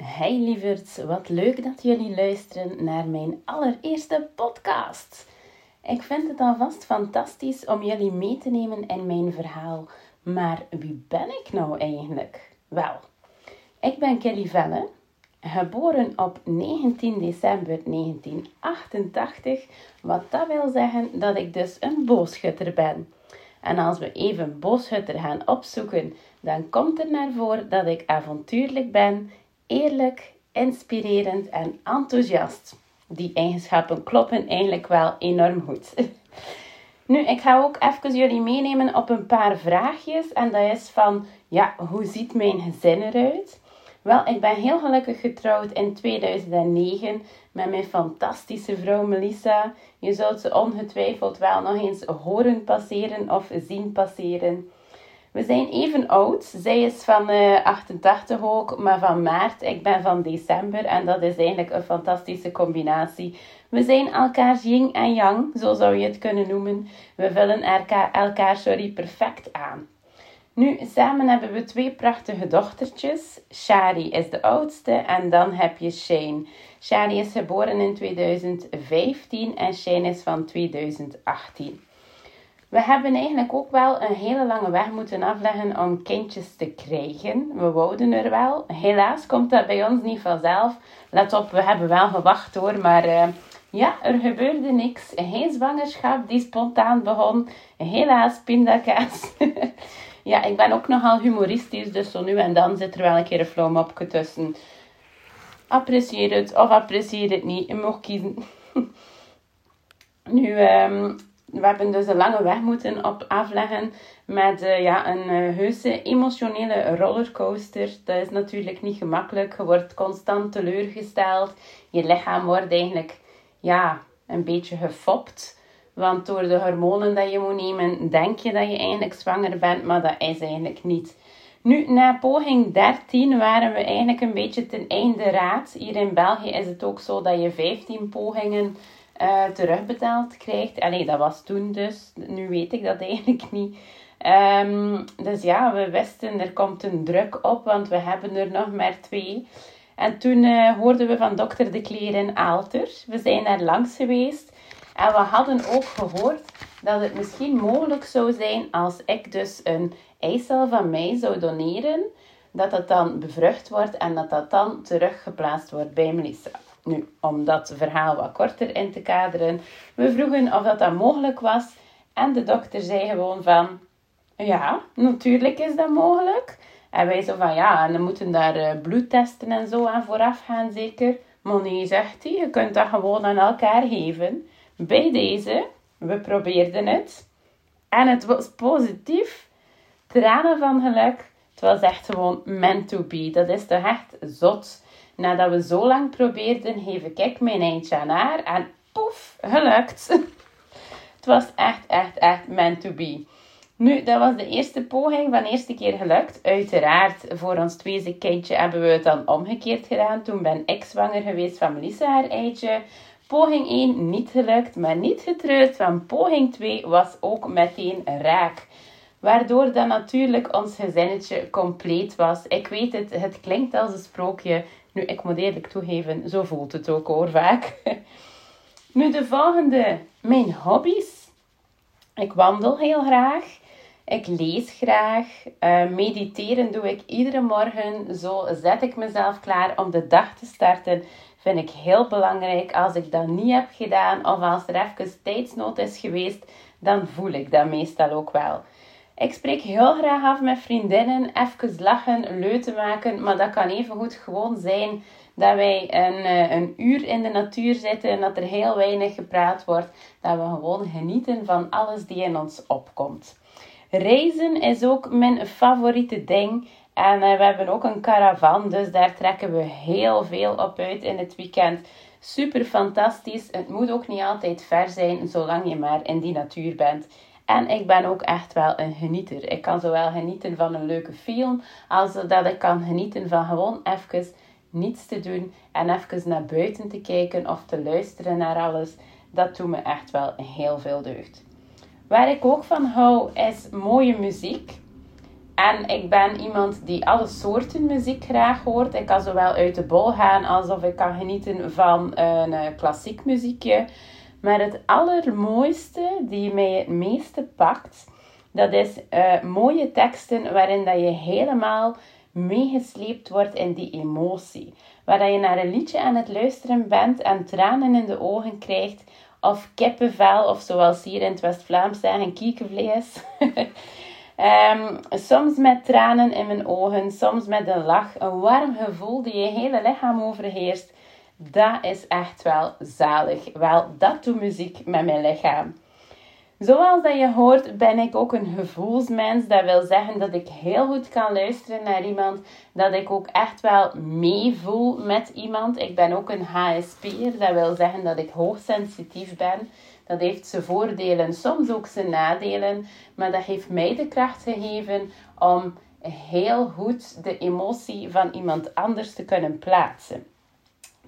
Hey lieverds, wat leuk dat jullie luisteren naar mijn allereerste podcast. Ik vind het alvast fantastisch om jullie mee te nemen in mijn verhaal. Maar wie ben ik nou eigenlijk? Wel, ik ben Kelly Velle, geboren op 19 december 1988, wat dat wil zeggen dat ik dus een boogschutter ben. En als we even boogschutter gaan opzoeken, dan komt er naar voren dat ik avontuurlijk ben, eerlijk, inspirerend en enthousiast. Die eigenschappen kloppen eigenlijk wel enorm goed. Nu, ik ga ook even jullie meenemen op een paar vraagjes. En dat is van, ja, hoe ziet mijn gezin eruit? Wel, ik ben heel gelukkig getrouwd in 2009 met mijn fantastische vrouw Melissa. Je zult ze ongetwijfeld wel nog eens horen passeren of zien passeren. We zijn even oud. Zij is van uh, 88 ook, maar van maart. Ik ben van december en dat is eigenlijk een fantastische combinatie. We zijn elkaars yin en yang, zo zou je het kunnen noemen. We vullen elkaar, elkaar sorry, perfect aan. Nu, samen hebben we twee prachtige dochtertjes. Shari is de oudste en dan heb je Shane. Shari is geboren in 2015 en Shane is van 2018. We hebben eigenlijk ook wel een hele lange weg moeten afleggen om kindjes te krijgen. We wouden er wel. Helaas komt dat bij ons niet vanzelf. Let op, we hebben wel gewacht hoor, maar uh, ja, er gebeurde niks. Geen zwangerschap die spontaan begon. Helaas, pindakaas. ja, ik ben ook nogal humoristisch, dus zo nu en dan zit er wel een keer een flauw mopje tussen. Apprecieer het of apprecieer het niet. Je mag kiezen. nu, um, we hebben dus een lange weg moeten op afleggen met uh, ja, een uh, heuse emotionele rollercoaster. Dat is natuurlijk niet gemakkelijk. Je wordt constant teleurgesteld. Je lichaam wordt eigenlijk ja, een beetje gefopt. Want door de hormonen dat je moet nemen, denk je dat je eigenlijk zwanger bent, maar dat is eigenlijk niet. Nu, na poging 13 waren we eigenlijk een beetje ten einde raad. Hier in België is het ook zo dat je 15 pogingen uh, terugbetaald krijgt. Allee, dat was toen dus. Nu weet ik dat eigenlijk niet. Um, dus ja, we wisten er komt een druk op, want we hebben er nog maar twee. En toen uh, hoorden we van dokter De Kleer in Aalter. We zijn daar langs geweest. En we hadden ook gehoord dat het misschien mogelijk zou zijn als ik dus een eicel van mij zou doneren. Dat dat dan bevrucht wordt en dat dat dan teruggeplaatst wordt bij Melissa. Nu, om dat verhaal wat korter in te kaderen, we vroegen of dat, dat mogelijk was. En de dokter zei gewoon van, ja, natuurlijk is dat mogelijk. En wij zo van, ja, en dan moeten daar uh, bloedtesten en zo aan vooraf gaan zeker. Maar nee, zegt hij, je kunt dat gewoon aan elkaar geven. Bij deze, we probeerden het. En het was positief. Tranen van geluk. Het was echt gewoon meant to be. Dat is toch echt zot. Nadat we zo lang probeerden, geef ik mijn eindje aan haar. En poef, gelukt. het was echt, echt, echt meant to be. Nu, dat was de eerste poging van de eerste keer gelukt. Uiteraard, voor ons tweede kindje hebben we het dan omgekeerd gedaan. Toen ben ik zwanger geweest van Melissa haar eitje. Poging 1 niet gelukt, maar niet getreurd, want poging 2 was ook meteen raak. Waardoor dan natuurlijk ons gezinnetje compleet was. Ik weet het, het klinkt als een sprookje. Nu, ik moet eerlijk toegeven, zo voelt het ook hoor, vaak. Nu, de volgende, mijn hobby's. Ik wandel heel graag. Ik lees graag. Uh, mediteren doe ik iedere morgen. Zo zet ik mezelf klaar om de dag te starten. Vind ik heel belangrijk. Als ik dat niet heb gedaan of als er even tijdsnood is geweest, dan voel ik dat meestal ook wel. Ik spreek heel graag af met vriendinnen, even lachen, leuten maken, maar dat kan even goed gewoon zijn dat wij een, eh, een uur in de natuur zitten en dat er heel weinig gepraat wordt, dat we gewoon genieten van alles die in ons opkomt. Reizen is ook mijn favoriete ding. En uh, we hebben ook een caravan, dus daar trekken we heel veel op uit in het weekend. Super fantastisch. Het moet ook niet altijd ver zijn, zolang je maar in die natuur bent. En ik ben ook echt wel een genieter. Ik kan zowel genieten van een leuke film, als dat ik kan genieten van gewoon even niets te doen en even naar buiten te kijken of te luisteren naar alles. Dat doet me echt wel heel veel deugd. Waar ik ook van hou is mooie muziek. En ik ben iemand die alle soorten muziek graag hoort. Ik kan zowel uit de bol gaan alsof ik kan genieten van een uh, klassiek muziekje. Maar het allermooiste die mij het meeste pakt, dat is uh, mooie teksten waarin dat je helemaal meegesleept wordt in die emotie. Waar je naar een liedje aan het luisteren bent en tranen in de ogen krijgt. Of kippenvel, of zoals hier in het West-Vlaams zeggen, kiekenvlees. um, soms met tranen in mijn ogen, soms met een lach. Een warm gevoel die je hele lichaam overheerst. Dat is echt wel zalig. Wel, dat doet muziek met mijn lichaam. Zoals dat je hoort, ben ik ook een gevoelsmens. Dat wil zeggen dat ik heel goed kan luisteren naar iemand. Dat ik ook echt wel meevoel met iemand. Ik ben ook een HSP'er. Dat wil zeggen dat ik hoogsensitief ben. Dat heeft zijn voordelen, soms ook zijn nadelen. Maar dat heeft mij de kracht gegeven om heel goed de emotie van iemand anders te kunnen plaatsen.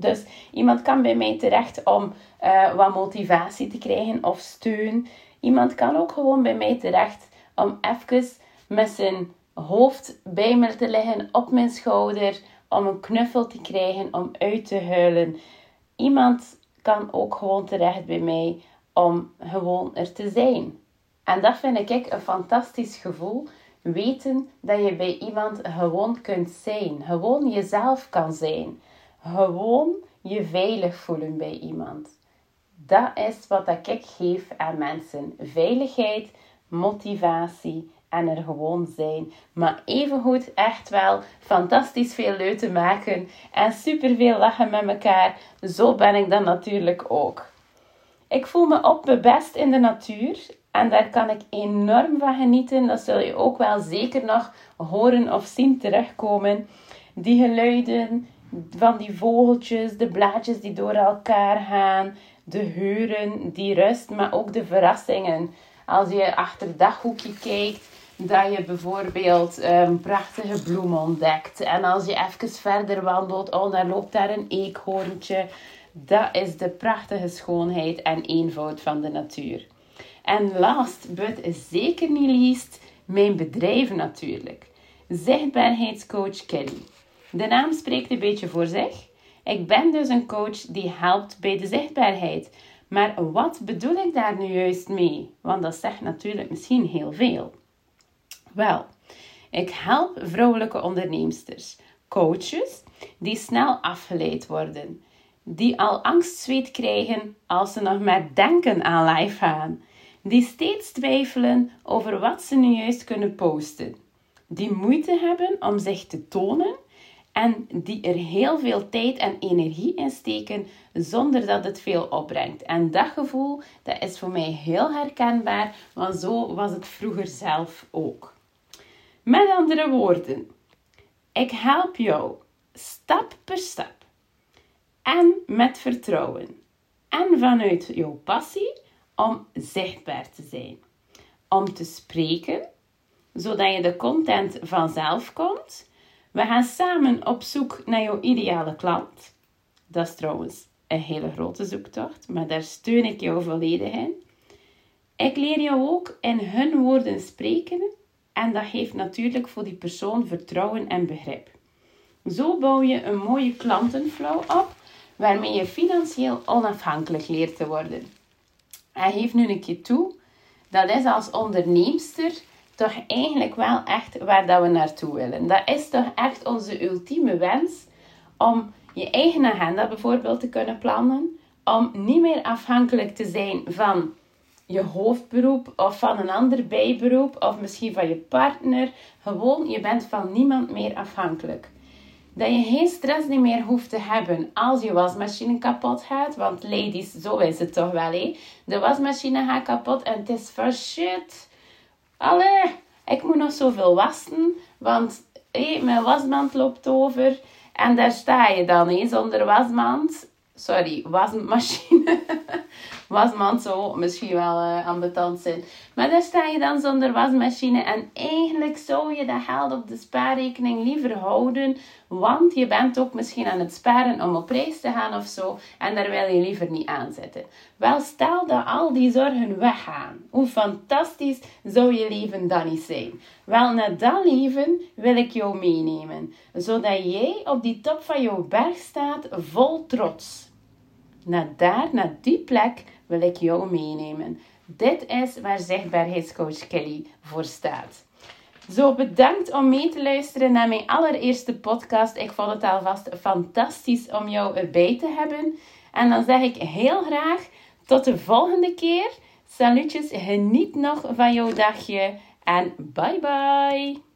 Dus iemand kan bij mij terecht om uh, wat motivatie te krijgen of steun. Iemand kan ook gewoon bij mij terecht om even met zijn hoofd bij me te liggen op mijn schouder, om een knuffel te krijgen, om uit te huilen. Iemand kan ook gewoon terecht bij mij om gewoon er te zijn. En dat vind ik een fantastisch gevoel. Weten dat je bij iemand gewoon kunt zijn. Gewoon jezelf kan zijn. Gewoon je veilig voelen bij iemand. Dat is wat ik geef aan mensen. Veiligheid, motivatie en er gewoon zijn. Maar evengoed echt wel fantastisch veel leuk te maken en superveel lachen met elkaar. Zo ben ik dan natuurlijk ook. Ik voel me op mijn best in de natuur en daar kan ik enorm van genieten. Dat zul je ook wel zeker nog horen of zien terugkomen. Die geluiden van die vogeltjes, de blaadjes die door elkaar gaan, de huren, die rust, maar ook de verrassingen. Als je achter het daghoekje kijkt, dat je bijvoorbeeld um, prachtige bloemen ontdekt. En als je even verder wandelt, oh, dan loopt daar een eekhoorntje. Dat is de prachtige schoonheid en eenvoud van de natuur. En last but zeker niet least, mijn bedrijf natuurlijk. Zichtbaarheidscoach Kelly. De naam spreekt een beetje voor zich. Ik ben dus een coach die helpt bij de zichtbaarheid. Maar wat bedoel ik daar nu juist mee? Want dat zegt natuurlijk misschien heel veel. Wel, ik help vrouwelijke onderneemsters, coaches die snel afgeleid worden, die al angstzweet krijgen als ze nog maar denken aan live gaan, die steeds twijfelen over wat ze nu juist kunnen posten, die moeite hebben om zich te tonen en die er heel veel tijd en energie in steken zonder dat het veel opbrengt. En dat gevoel dat is voor mij heel herkenbaar, want zo was het vroeger zelf ook. Met andere woorden, ik help jou stap per stap en met vertrouwen en vanuit jouw passie om zichtbaar te zijn, om te spreken, zodat je de content vanzelf komt we gaan samen op zoek naar jouw ideale klant. Dat is trouwens een hele grote zoektocht, maar daar steun ik jou volledig in. Ik leer jou ook in hun woorden spreken en dat geeft natuurlijk voor die persoon vertrouwen en begrip. Zo bouw je een mooie klantenflow op waarmee je financieel onafhankelijk leert te worden. En geef nu een keer toe, dat is als onderneemster toch eigenlijk wel echt waar dat we naartoe willen. Dat is toch echt onze ultieme wens om je eigen agenda bijvoorbeeld te kunnen plannen. Om niet meer afhankelijk te zijn van je hoofdberoep of van een ander bijberoep of misschien van je partner. Gewoon, je bent van niemand meer afhankelijk. Dat je geen stress meer hoeft te hebben als je wasmachine kapot gaat. Want ladies, zo is het toch wel, hé. De wasmachine gaat kapot en het is voor shit Allee, ik moet nog zoveel wassen, want hé, mijn wasmand loopt over. En daar sta je dan, hé, zonder wasmand. Sorry, wasmachine. wasmand zo misschien wel uh, ambetant zijn. Maar daar sta je dan zonder wasmachine. En eigenlijk zou je dat geld op de spaarrekening liever houden. Want je bent ook misschien aan het sparen om op reis te gaan of zo. En daar wil je liever niet aanzetten. Wel, stel dat al die zorgen weggaan. Hoe fantastisch zou je leven dan niet zijn? Wel, naar dat leven wil ik jou meenemen. Zodat jij op die top van jouw berg staat vol trots. Naar daar, naar die plek wil ik jou meenemen. Dit is waar zichtbaarheidscoach Kelly voor staat. Zo, bedankt om mee te luisteren naar mijn allereerste podcast. Ik vond het alvast fantastisch om jou erbij te hebben. En dan zeg ik heel graag tot de volgende keer. Salutjes, geniet nog van jouw dagje en bye bye.